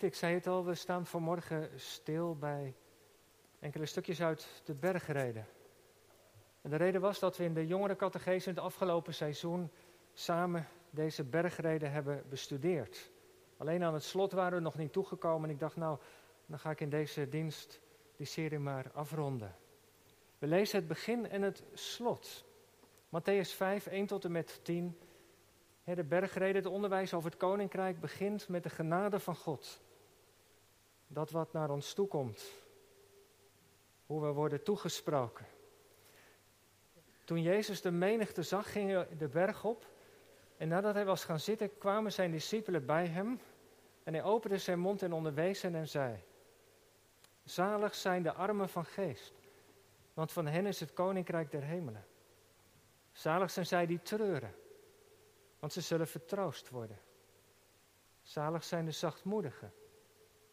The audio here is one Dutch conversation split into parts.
Ik zei het al, we staan vanmorgen stil bij enkele stukjes uit de bergreden. En de reden was dat we in de jongerencatechese in het afgelopen seizoen samen deze bergreden hebben bestudeerd. Alleen aan het slot waren we nog niet toegekomen en ik dacht nou, dan ga ik in deze dienst die serie maar afronden. We lezen het begin en het slot. Matthäus 5, 1 tot en met 10. De bergreden, het onderwijs over het koninkrijk begint met de genade van God. Dat wat naar ons toekomt. Hoe we worden toegesproken. Toen Jezus de menigte zag, ging hij de berg op. En nadat hij was gaan zitten, kwamen zijn discipelen bij hem. En hij opende zijn mond en onderwees hen en zei: Zalig zijn de armen van geest, want van hen is het koninkrijk der hemelen. Zalig zijn zij die treuren, want ze zullen vertroost worden. Zalig zijn de zachtmoedigen,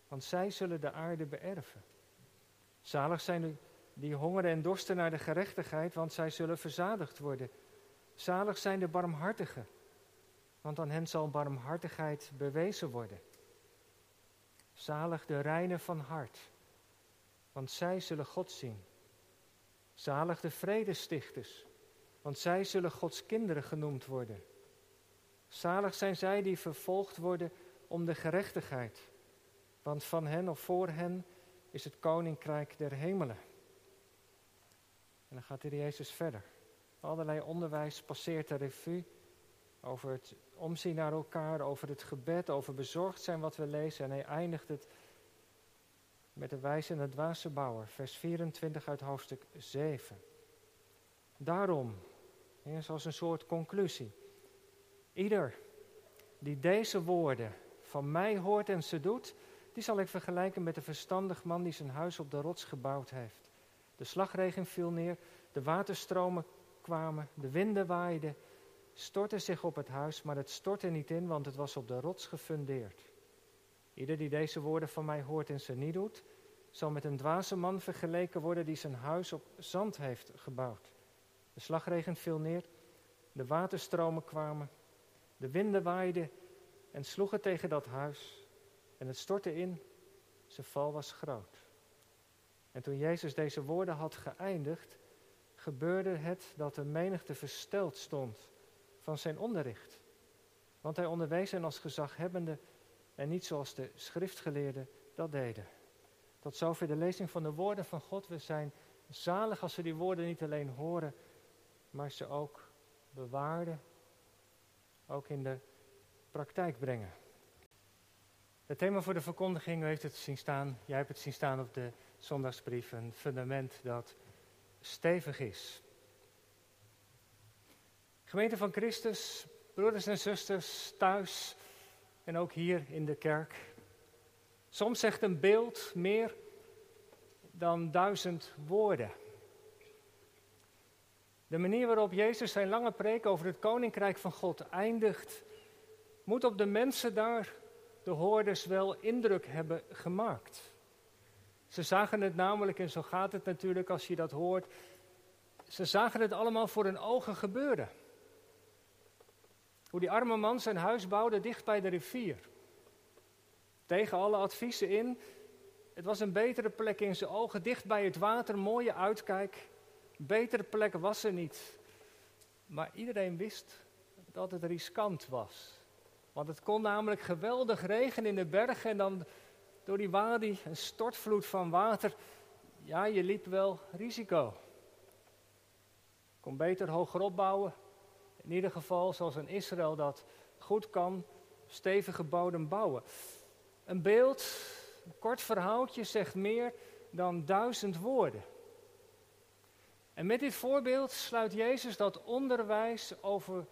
want zij zullen de aarde beërven. Zalig zijn die hongeren en dorsten naar de gerechtigheid, want zij zullen verzadigd worden. Zalig zijn de barmhartigen, want aan hen zal barmhartigheid bewezen worden. Zalig de reinen van hart, want zij zullen God zien. Zalig de vredestichters, want zij zullen Gods kinderen genoemd worden. Zalig zijn zij die vervolgd worden om de gerechtigheid, want van hen of voor hen is het koninkrijk der hemelen. En dan gaat de Jezus verder. Allerlei onderwijs passeert de revue over het omzien naar elkaar, over het gebed, over bezorgd zijn wat we lezen. En hij eindigt het met de wijze en de dwaze bouwer, vers 24 uit hoofdstuk 7. Daarom, zoals een soort conclusie, ieder die deze woorden van mij hoort en ze doet, die zal ik vergelijken met een verstandig man die zijn huis op de rots gebouwd heeft. De slagregen viel neer, de waterstromen kwamen, de winden waaiden, stortten zich op het huis, maar het stortte niet in, want het was op de rots gefundeerd. Ieder die deze woorden van mij hoort en ze niet doet, zal met een dwaze man vergeleken worden die zijn huis op zand heeft gebouwd. De slagregen viel neer, de waterstromen kwamen, de winden waaiden en sloegen tegen dat huis en het stortte in, zijn val was groot. En toen Jezus deze woorden had geëindigd, gebeurde het dat de menigte versteld stond van zijn onderricht. Want hij onderwees hen als gezaghebbende en niet zoals de schriftgeleerden dat deden. Tot zover de lezing van de woorden van God. We zijn zalig als we die woorden niet alleen horen, maar ze ook bewaarden, ook in de praktijk brengen. Het thema voor de verkondiging, u heeft het zien staan, jij hebt het zien staan op de zondagsbrief, een fundament dat stevig is. Gemeente van Christus, broeders en zusters, thuis en ook hier in de kerk. Soms zegt een beeld meer dan duizend woorden. De manier waarop Jezus zijn lange preek over het koninkrijk van God eindigt, moet op de mensen daar, de hoorders, wel indruk hebben gemaakt. Ze zagen het namelijk, en zo gaat het natuurlijk als je dat hoort, ze zagen het allemaal voor hun ogen gebeuren. Hoe die arme man zijn huis bouwde dicht bij de rivier. Tegen alle adviezen in. Het was een betere plek in zijn ogen, dicht bij het water, mooie uitkijk. Betere plek was er niet. Maar iedereen wist dat het riskant was. Want het kon namelijk geweldig regenen in de bergen en dan door die wadi, een stortvloed van water. Ja, je liep wel risico. Kon beter hoger opbouwen. In ieder geval, zoals in Israël dat goed kan, stevige bodem bouwen. Een beeld, een kort verhaaltje zegt meer dan duizend woorden. En met dit voorbeeld sluit Jezus dat onderwijs over het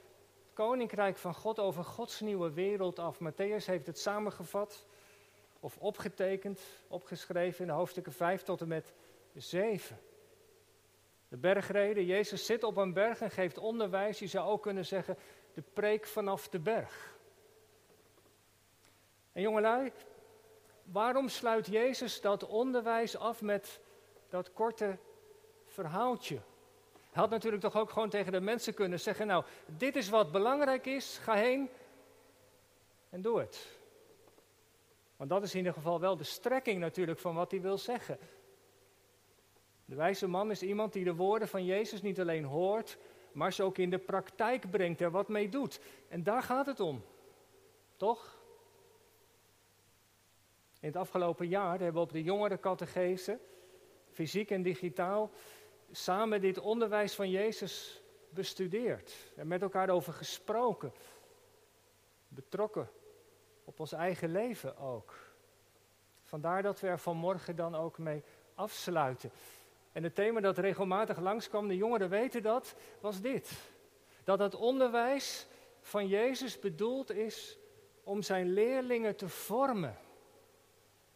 koninkrijk van God, over Gods nieuwe wereld af. Matthäus heeft het samengevat of opgetekend, opgeschreven in de hoofdstukken 5 tot en met 7. De bergreden, Jezus zit op een berg en geeft onderwijs, je zou ook kunnen zeggen, de preek vanaf de berg. En jongelui, waarom sluit Jezus dat onderwijs af met dat korte verhaaltje? Hij had natuurlijk toch ook gewoon tegen de mensen kunnen zeggen, nou, dit is wat belangrijk is, ga heen en doe het. Want dat is in ieder geval wel de strekking natuurlijk van wat hij wil zeggen. De wijze man is iemand die de woorden van Jezus niet alleen hoort, maar ze ook in de praktijk brengt en wat mee doet. En daar gaat het om. Toch? In het afgelopen jaar hebben we op de jongere catechese, fysiek en digitaal, samen dit onderwijs van Jezus bestudeerd en met elkaar over gesproken. Betrokken op ons eigen leven ook. Vandaar dat we er vanmorgen dan ook mee afsluiten. En het thema dat regelmatig langskwam, de jongeren weten dat, was dit. Dat het onderwijs van Jezus bedoeld is om zijn leerlingen te vormen.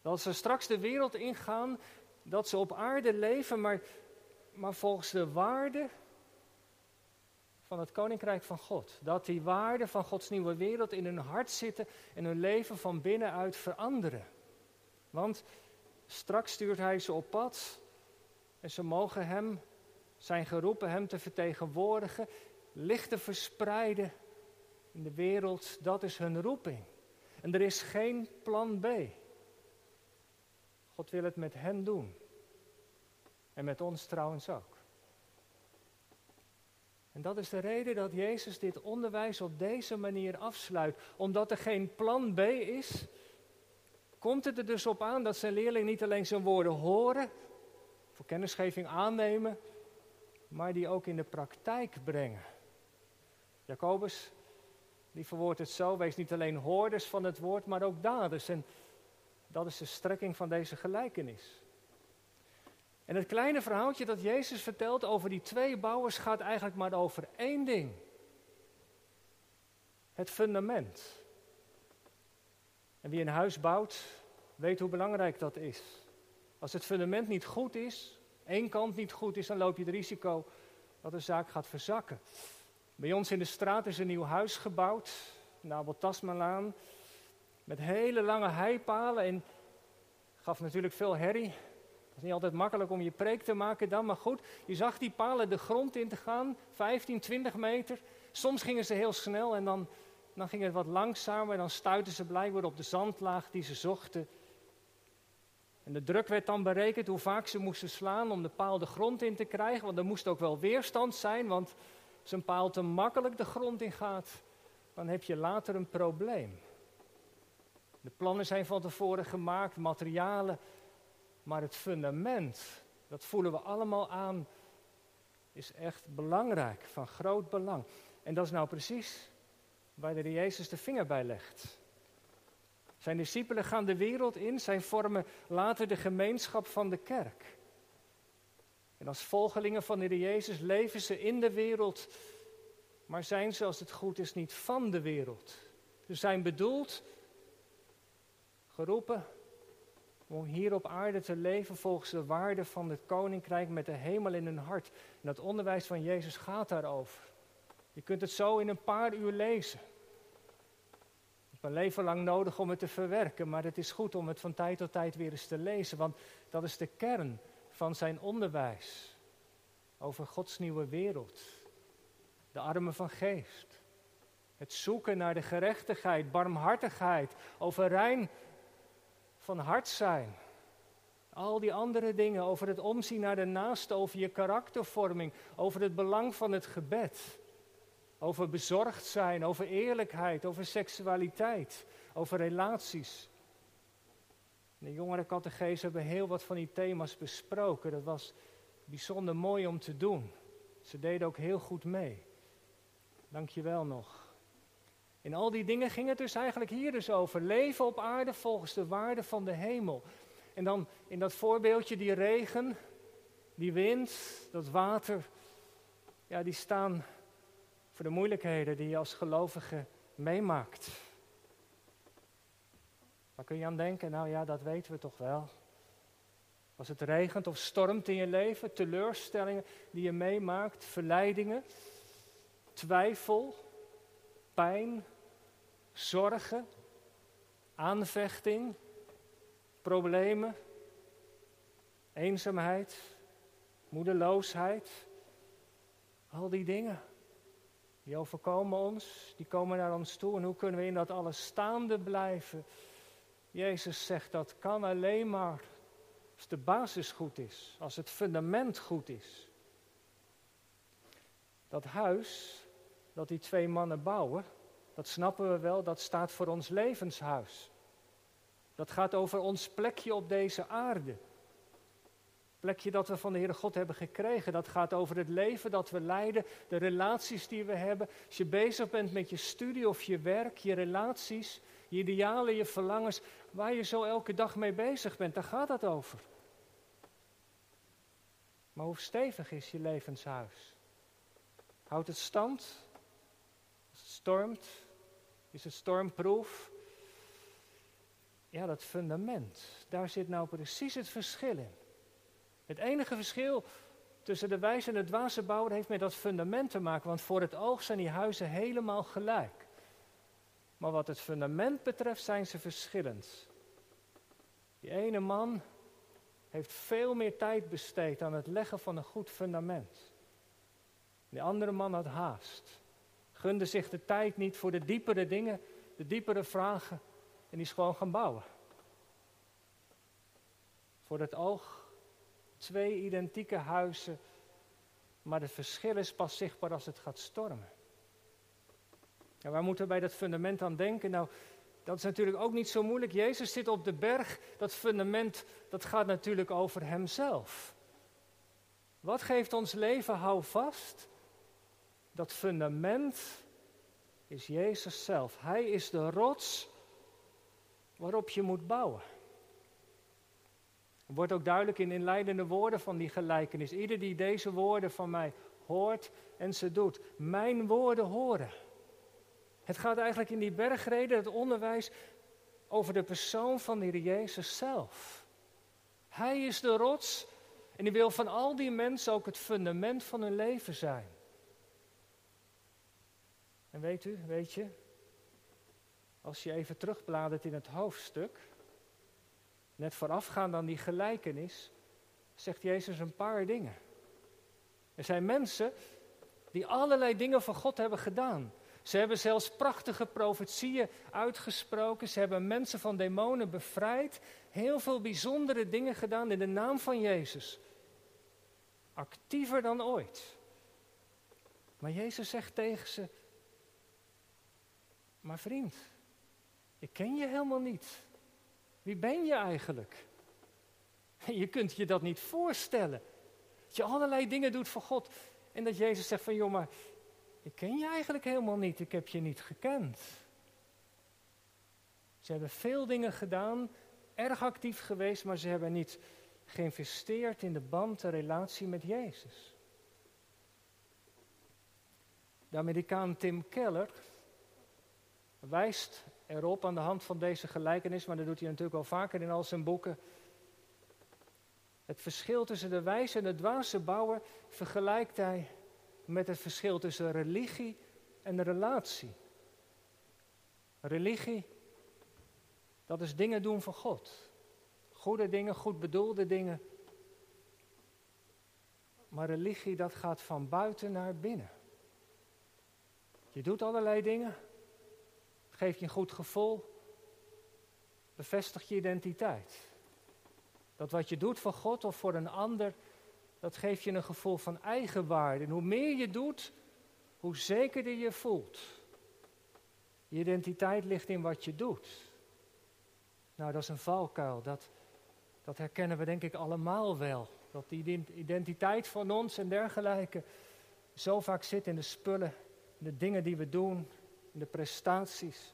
Dat ze straks de wereld ingaan, dat ze op aarde leven, maar, maar volgens de waarden van het Koninkrijk van God. Dat die waarden van Gods nieuwe wereld in hun hart zitten en hun leven van binnenuit veranderen. Want straks stuurt Hij ze op pad en ze mogen Hem, zijn geroepen Hem te vertegenwoordigen, licht te verspreiden in de wereld. Dat is hun roeping. En er is geen plan B. God wil het met hen doen. En met ons trouwens ook. En dat is de reden dat Jezus dit onderwijs op deze manier afsluit. Omdat er geen plan B is, komt het er dus op aan dat zijn leerlingen niet alleen zijn woorden horen, voor kennisgeving aannemen, maar die ook in de praktijk brengen. Jacobus, die verwoordt het zo, wees niet alleen hoorders van het woord, maar ook daders. En dat is de strekking van deze gelijkenis. En het kleine verhaaltje dat Jezus vertelt over die twee bouwers gaat eigenlijk maar over één ding. Het fundament. En wie een huis bouwt, weet hoe belangrijk dat is. Als het fundament niet goed is, één kant niet goed is, dan loop je het risico dat de zaak gaat verzakken. Bij ons in de straat is een nieuw huis gebouwd, Tasmalaan, met hele lange heipalen en gaf natuurlijk veel herrie is niet altijd makkelijk om je preek te maken dan, maar goed. Je zag die palen de grond in te gaan, 15, 20 meter. Soms gingen ze heel snel en dan, dan ging het wat langzamer. Dan stuitten ze blijkbaar op de zandlaag die ze zochten. En de druk werd dan berekend hoe vaak ze moesten slaan om de paal de grond in te krijgen. Want er moest ook wel weerstand zijn, want als een paal te makkelijk de grond in gaat, dan heb je later een probleem. De plannen zijn van tevoren gemaakt, materialen maar het fundament, dat voelen we allemaal aan, is echt belangrijk, van groot belang. En dat is nou precies waar de Jezus de vinger bij legt. Zijn discipelen gaan de wereld in, zij vormen later de gemeenschap van de kerk. En als volgelingen van de Jezus leven ze in de wereld, maar zijn ze als het goed is niet van de wereld. Ze zijn bedoeld, geroepen om hier op aarde te leven volgens de waarden van het koninkrijk met de hemel in hun hart. En dat onderwijs van Jezus gaat daarover. Je kunt het zo in een paar uur lezen. Je hebt een leven lang nodig om het te verwerken, maar het is goed om het van tijd tot tijd weer eens te lezen, want dat is de kern van zijn onderwijs over Gods nieuwe wereld. De armen van geest. Het zoeken naar de gerechtigheid, barmhartigheid, over rein van hart zijn. Al die andere dingen over het omzien naar de naaste, over je karaktervorming, over het belang van het gebed. Over bezorgd zijn, over eerlijkheid, over seksualiteit, over relaties. De jongere catechese hebben heel wat van die thema's besproken. Dat was bijzonder mooi om te doen. Ze deden ook heel goed mee. Dank je wel nog. In al die dingen ging het dus eigenlijk hier dus over. Leven op aarde volgens de waarde van de hemel. En dan in dat voorbeeldje die regen, die wind, dat water, ja, die staan voor de moeilijkheden die je als gelovige meemaakt. Waar kun je aan denken? Nou ja, dat weten we toch wel. Als het regent of stormt in je leven, teleurstellingen die je meemaakt, verleidingen, twijfel, pijn, zorgen, aanvechting, problemen, eenzaamheid, moedeloosheid. Al die dingen, die overkomen ons, die komen naar ons toe. En hoe kunnen we in dat alles staande blijven? Jezus zegt dat kan alleen maar als de basis goed is, als het fundament goed is. Dat huis dat die twee mannen bouwen, dat snappen we wel, dat staat voor ons levenshuis. Dat gaat over ons plekje op deze aarde. Plekje dat we van de Heere God hebben gekregen. Dat gaat over het leven dat we leiden, de relaties die we hebben. Als je bezig bent met je studie of je werk, je relaties, je idealen, je verlangens, waar je zo elke dag mee bezig bent, daar gaat het over. Maar hoe stevig is je levenshuis? Houdt het stand? Stormt? Is het stormproof? Ja, dat fundament, daar zit nou precies het verschil in. Het enige verschil tussen de wijze en de dwaze bouwer heeft met dat fundament te maken, want voor het oog zijn die huizen helemaal gelijk. Maar wat het fundament betreft zijn ze verschillend. Die ene man heeft veel meer tijd besteed aan het leggen van een goed fundament. De andere man had haast. Gunde zich de tijd niet voor de diepere dingen, de diepere vragen. En die is gewoon gaan bouwen. Voor het oog twee identieke huizen, maar het verschil is pas zichtbaar als het gaat stormen. En waar moeten bij dat fundament aan denken? Nou, dat is natuurlijk ook niet zo moeilijk. Jezus zit op de berg. Dat fundament, dat gaat natuurlijk over Hemzelf. Wat geeft ons leven houvast? Dat fundament is Jezus zelf. Hij is de rots waarop je moet bouwen. Het wordt ook duidelijk in inleidende woorden van die gelijkenis. Ieder die deze woorden van mij hoort en ze doet, mijn woorden horen. Het gaat eigenlijk in die bergreden, het onderwijs, over de persoon van de Heer Jezus zelf. Hij is de rots en die wil van al die mensen ook het fundament van hun leven zijn. En weet u, weet je, als je even terugbladert in het hoofdstuk, net voorafgaand aan die gelijkenis, zegt Jezus een paar dingen. Er zijn mensen die allerlei dingen voor God hebben gedaan. Ze hebben zelfs prachtige profetieën uitgesproken. Ze hebben mensen van demonen bevrijd. Heel veel bijzondere dingen gedaan in de naam van Jezus. Actiever dan ooit. Maar Jezus zegt tegen ze: Maar vriend, ik ken je helemaal niet. Wie ben je eigenlijk? Je kunt je dat niet voorstellen. Dat je allerlei dingen doet voor God. En dat Jezus zegt van, joh, maar ik ken je eigenlijk helemaal niet. Ik heb je niet gekend. Ze hebben veel dingen gedaan, erg actief geweest, maar ze hebben niet geïnvesteerd in de band, de relatie met Jezus. De Amerikaan Tim Keller wijst erop aan de hand van deze gelijkenis, maar dat doet hij natuurlijk wel vaker in al zijn boeken. Het verschil tussen de wijze en de dwaze bouwer vergelijkt hij met het verschil tussen religie en relatie. Religie, dat is dingen doen voor God. Goede dingen, goed bedoelde dingen. Maar religie, dat gaat van buiten naar binnen. Je doet allerlei dingen, geeft je een goed gevoel, bevestigt je identiteit. Dat wat je doet voor God of voor een ander, dat geeft je een gevoel van eigenwaarde. En hoe meer je doet, hoe zekerder je voelt. Je identiteit ligt in wat je doet. Nou, dat is een valkuil. Dat, dat herkennen we denk ik allemaal wel. Dat die identiteit van ons en dergelijke zo vaak zit in de spullen, de dingen die we doen, de prestaties.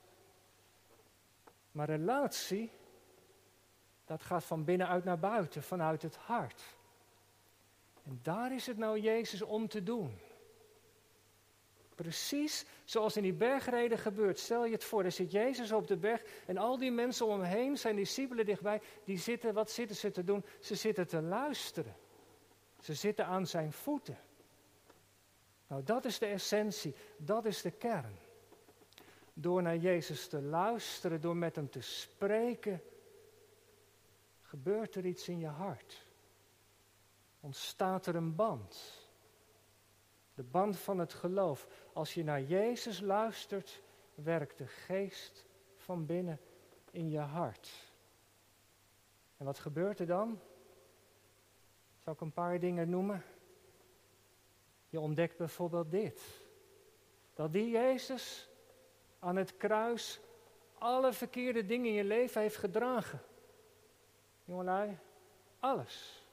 Maar relatie, dat gaat van binnenuit naar buiten, vanuit het hart. En daar is het nou Jezus om te doen. Precies zoals in die bergreden gebeurt. Stel je het voor, er zit Jezus op de berg en al die mensen om hem heen, zijn discipelen dichtbij, die zitten, wat zitten ze te doen? Ze zitten te luisteren. Ze zitten aan zijn voeten. Nou, dat is de essentie, dat is de kern. Door naar Jezus te luisteren, door met hem te spreken, gebeurt er iets in je hart. Ontstaat er een band. De band van het geloof. Als je naar Jezus luistert, werkt de geest van binnen in je hart. En wat gebeurt er dan? Zal ik een paar dingen noemen? Je ontdekt bijvoorbeeld dit. Dat die Jezus aan het kruis alle verkeerde dingen in je leven heeft gedragen. Jongelui, alles.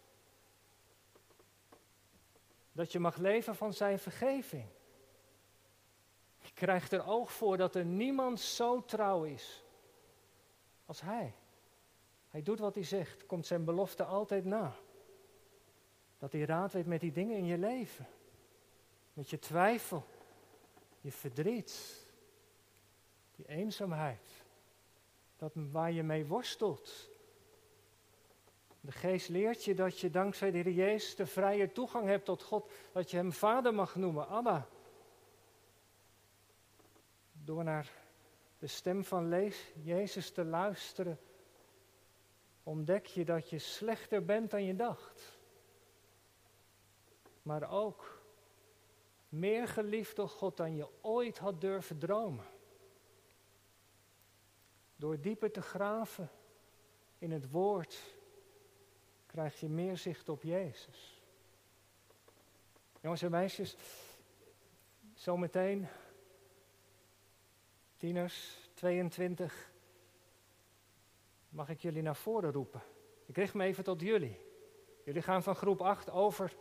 Dat je mag leven van zijn vergeving. Je krijgt er oog voor dat er niemand zo trouw is als hij. Hij doet wat hij zegt, komt zijn belofte altijd na. Dat hij raad weet met die dingen in je leven. Met je twijfel, je verdriet, die eenzaamheid. Dat waar je mee worstelt. De geest leert je dat je dankzij de Heer Jezus de vrije toegang hebt tot God. Dat je hem vader mag noemen, Abba. Door naar de stem van Jezus te luisteren, ontdek je dat je slechter bent dan je dacht. Maar ook meer geliefd door God dan je ooit had durven dromen. Door dieper te graven in het woord krijg je meer zicht op Jezus. Jongens en meisjes, zometeen, tieners, 22, mag ik jullie naar voren roepen. Ik richt me even tot jullie. Jullie gaan van groep 8 over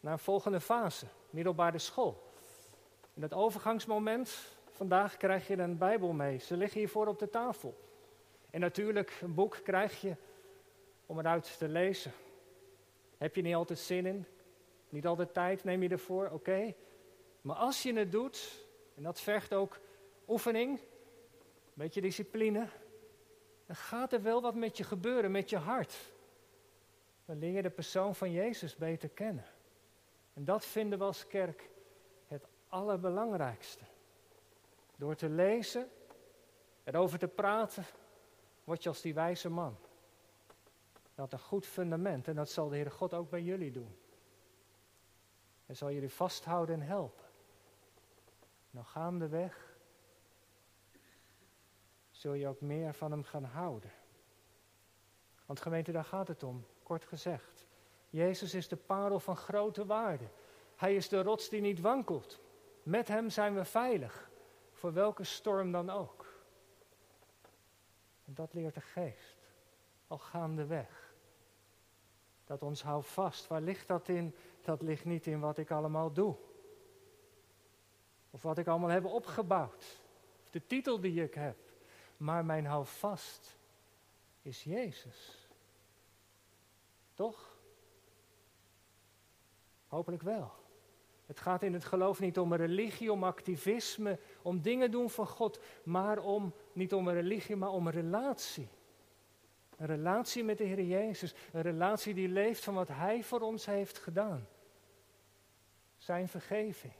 naar een volgende fase, middelbare school. In dat overgangsmoment, vandaag krijg je een Bijbel mee. Ze liggen hiervoor op de tafel. En natuurlijk, een boek krijg je om eruit te lezen. Heb je niet altijd zin in? Niet altijd tijd neem je ervoor? Oké. Maar als je het doet, en dat vergt ook oefening, een beetje discipline, dan gaat er wel wat met je gebeuren, met je hart. Dan leer je de persoon van Jezus beter kennen. En dat vinden we als kerk het allerbelangrijkste. Door te lezen, erover te praten, word je als die wijze man. Dat een goed fundament en dat zal de Heere God ook bij jullie doen. Hij zal jullie vasthouden en helpen. Nou gaandeweg zul je ook meer van hem gaan houden. Want gemeente, daar gaat het om, kort gezegd. Jezus is de parel van grote waarde. Hij is de rots die niet wankelt. Met hem zijn we veilig, voor welke storm dan ook. En dat leert de geest, al gaandeweg. Dat ons houdt vast. Waar ligt dat in? Dat ligt niet in wat ik allemaal doe. Of wat ik allemaal heb opgebouwd. Of de titel die ik heb. Maar mijn houvast is Jezus. Toch? Hopelijk wel. Het gaat in het geloof niet om religie, om activisme, om dingen doen voor God, maar om, niet om religie, maar om een relatie. Een relatie met de Heer Jezus, een relatie die leeft van wat Hij voor ons heeft gedaan. Zijn vergeving,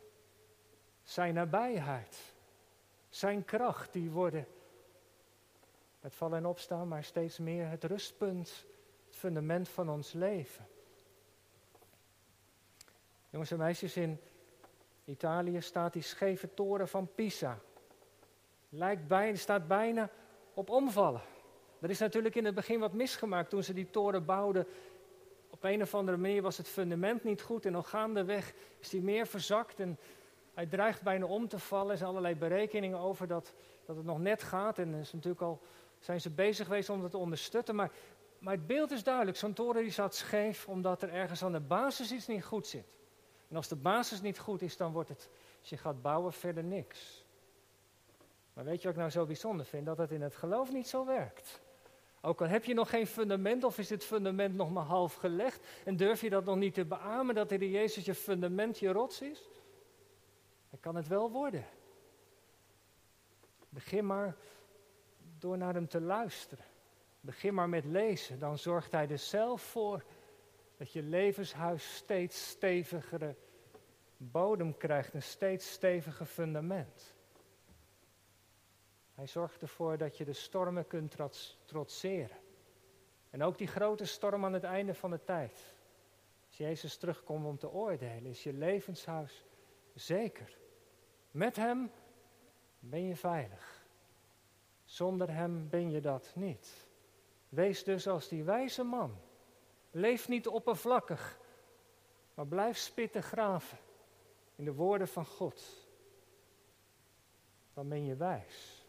Zijn nabijheid, Zijn kracht, die worden met vallen en opstaan, maar steeds meer het rustpunt, het fundament van ons leven. Jongens en meisjes, in Italië staat die scheve toren van Pisa. Lijkt bijna, staat bijna op omvallen. Er is natuurlijk in het begin wat misgemaakt toen ze die toren bouwden. Op een of andere manier was het fundament niet goed en al gaandeweg is die meer verzakt en hij dreigt bijna om te vallen. Er zijn allerlei berekeningen over dat, dat het nog net gaat en is natuurlijk al zijn ze bezig geweest om dat te ondersteunen. Maar, maar het beeld is duidelijk, zo'n toren die zat scheef omdat er ergens aan de basis iets niet goed zit. En als de basis niet goed is, dan wordt het, als je gaat bouwen, verder niks. Maar weet je wat ik nou zo bijzonder vind? Dat het in het geloof niet zo werkt. Ook al heb je nog geen fundament of is het fundament nog maar half gelegd en durf je dat nog niet te beamen dat de Jezus je fundament, je rots is, dan kan het wel worden. Begin maar door naar hem te luisteren. Begin maar met lezen, dan zorgt hij er zelf voor dat je levenshuis steeds stevigere bodem krijgt, een steeds steviger fundament. Hij zorgt ervoor dat je de stormen kunt trotseren. En ook die grote storm aan het einde van de tijd. Als Jezus terugkomt om te oordelen, is je levenshuis zeker. Met Hem ben je veilig. Zonder Hem ben je dat niet. Wees dus als die wijze man. Leef niet oppervlakkig, maar blijf spitten graven in de woorden van God. Dan ben je wijs.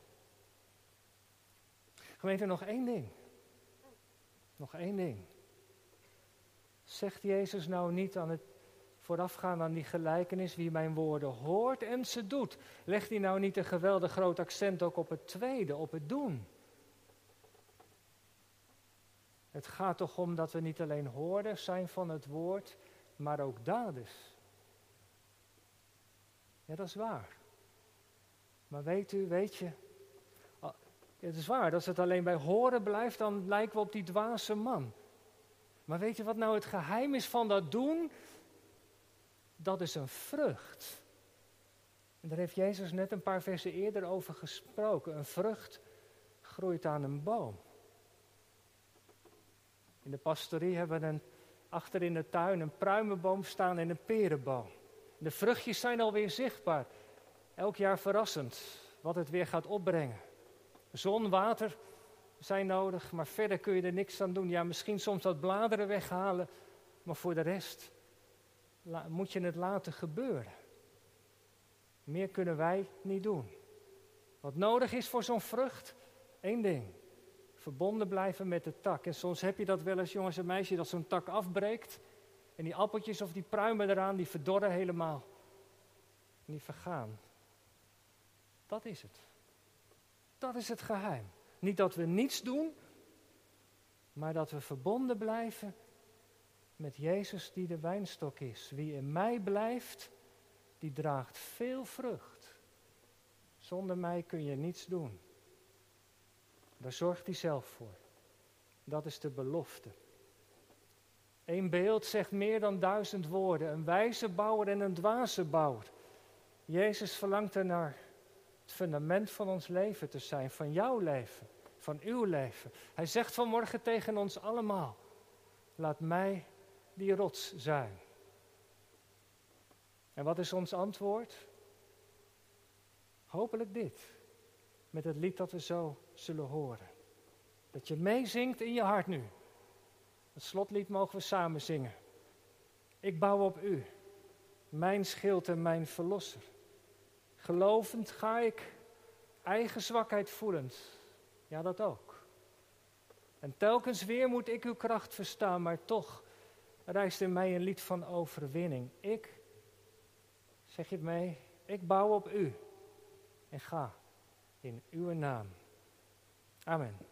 Gemeente, nog één ding. Nog één ding. Zegt Jezus nou niet aan het voorafgaan aan die gelijkenis, wie mijn woorden hoort en ze doet, legt hij nou niet een geweldig groot accent ook op het tweede, op het doen? Het gaat toch om dat we niet alleen hoorders zijn van het woord, maar ook daders. Ja, dat is waar. Maar weet u, weet je, het is waar, als het alleen bij horen blijft, dan lijken we op die dwaze man. Maar weet je wat nou het geheim is van dat doen? Dat is een vrucht. En daar heeft Jezus net een paar versen eerder over gesproken. Een vrucht groeit aan een boom. In de pastorie hebben we een, achter in de tuin een pruimenboom staan en een perenboom. De vruchtjes zijn alweer zichtbaar. Elk jaar verrassend wat het weer gaat opbrengen. Zon, water zijn nodig, maar verder kun je er niks aan doen. Ja, misschien soms wat bladeren weghalen, maar voor de rest moet je het laten gebeuren. Meer kunnen wij niet doen. Wat nodig is voor zo'n vrucht? Eén ding. Verbonden blijven met de tak. En soms heb je dat wel eens, jongens en meisjes, dat zo'n tak afbreekt. En die appeltjes of die pruimen eraan, die verdorren helemaal. En die vergaan. Dat is het. Dat is het geheim. Niet dat we niets doen, maar dat we verbonden blijven met Jezus die de wijnstok is. Wie in mij blijft, die draagt veel vrucht. Zonder mij kun je niets doen. Daar zorgt hij zelf voor. Dat is de belofte. Eén beeld zegt meer dan duizend woorden. Een wijze bouwer en een dwaze bouwer. Jezus verlangt er naar het fundament van ons leven te zijn, van jouw leven, van uw leven. Hij zegt vanmorgen tegen ons allemaal: laat mij die rots zijn. En wat is ons antwoord? Hopelijk dit, met het lied dat we zo zullen horen. Dat je meezingt in je hart nu. Het slotlied mogen we samen zingen. Ik bouw op u, mijn schild en mijn verlosser. Gelovend ga ik, eigen zwakheid voelend. Ja, dat ook. En telkens weer moet ik uw kracht verstaan, maar toch rijst in mij een lied van overwinning. Ik, zeg je het mee, ik bouw op u en ga in uw naam. Amen.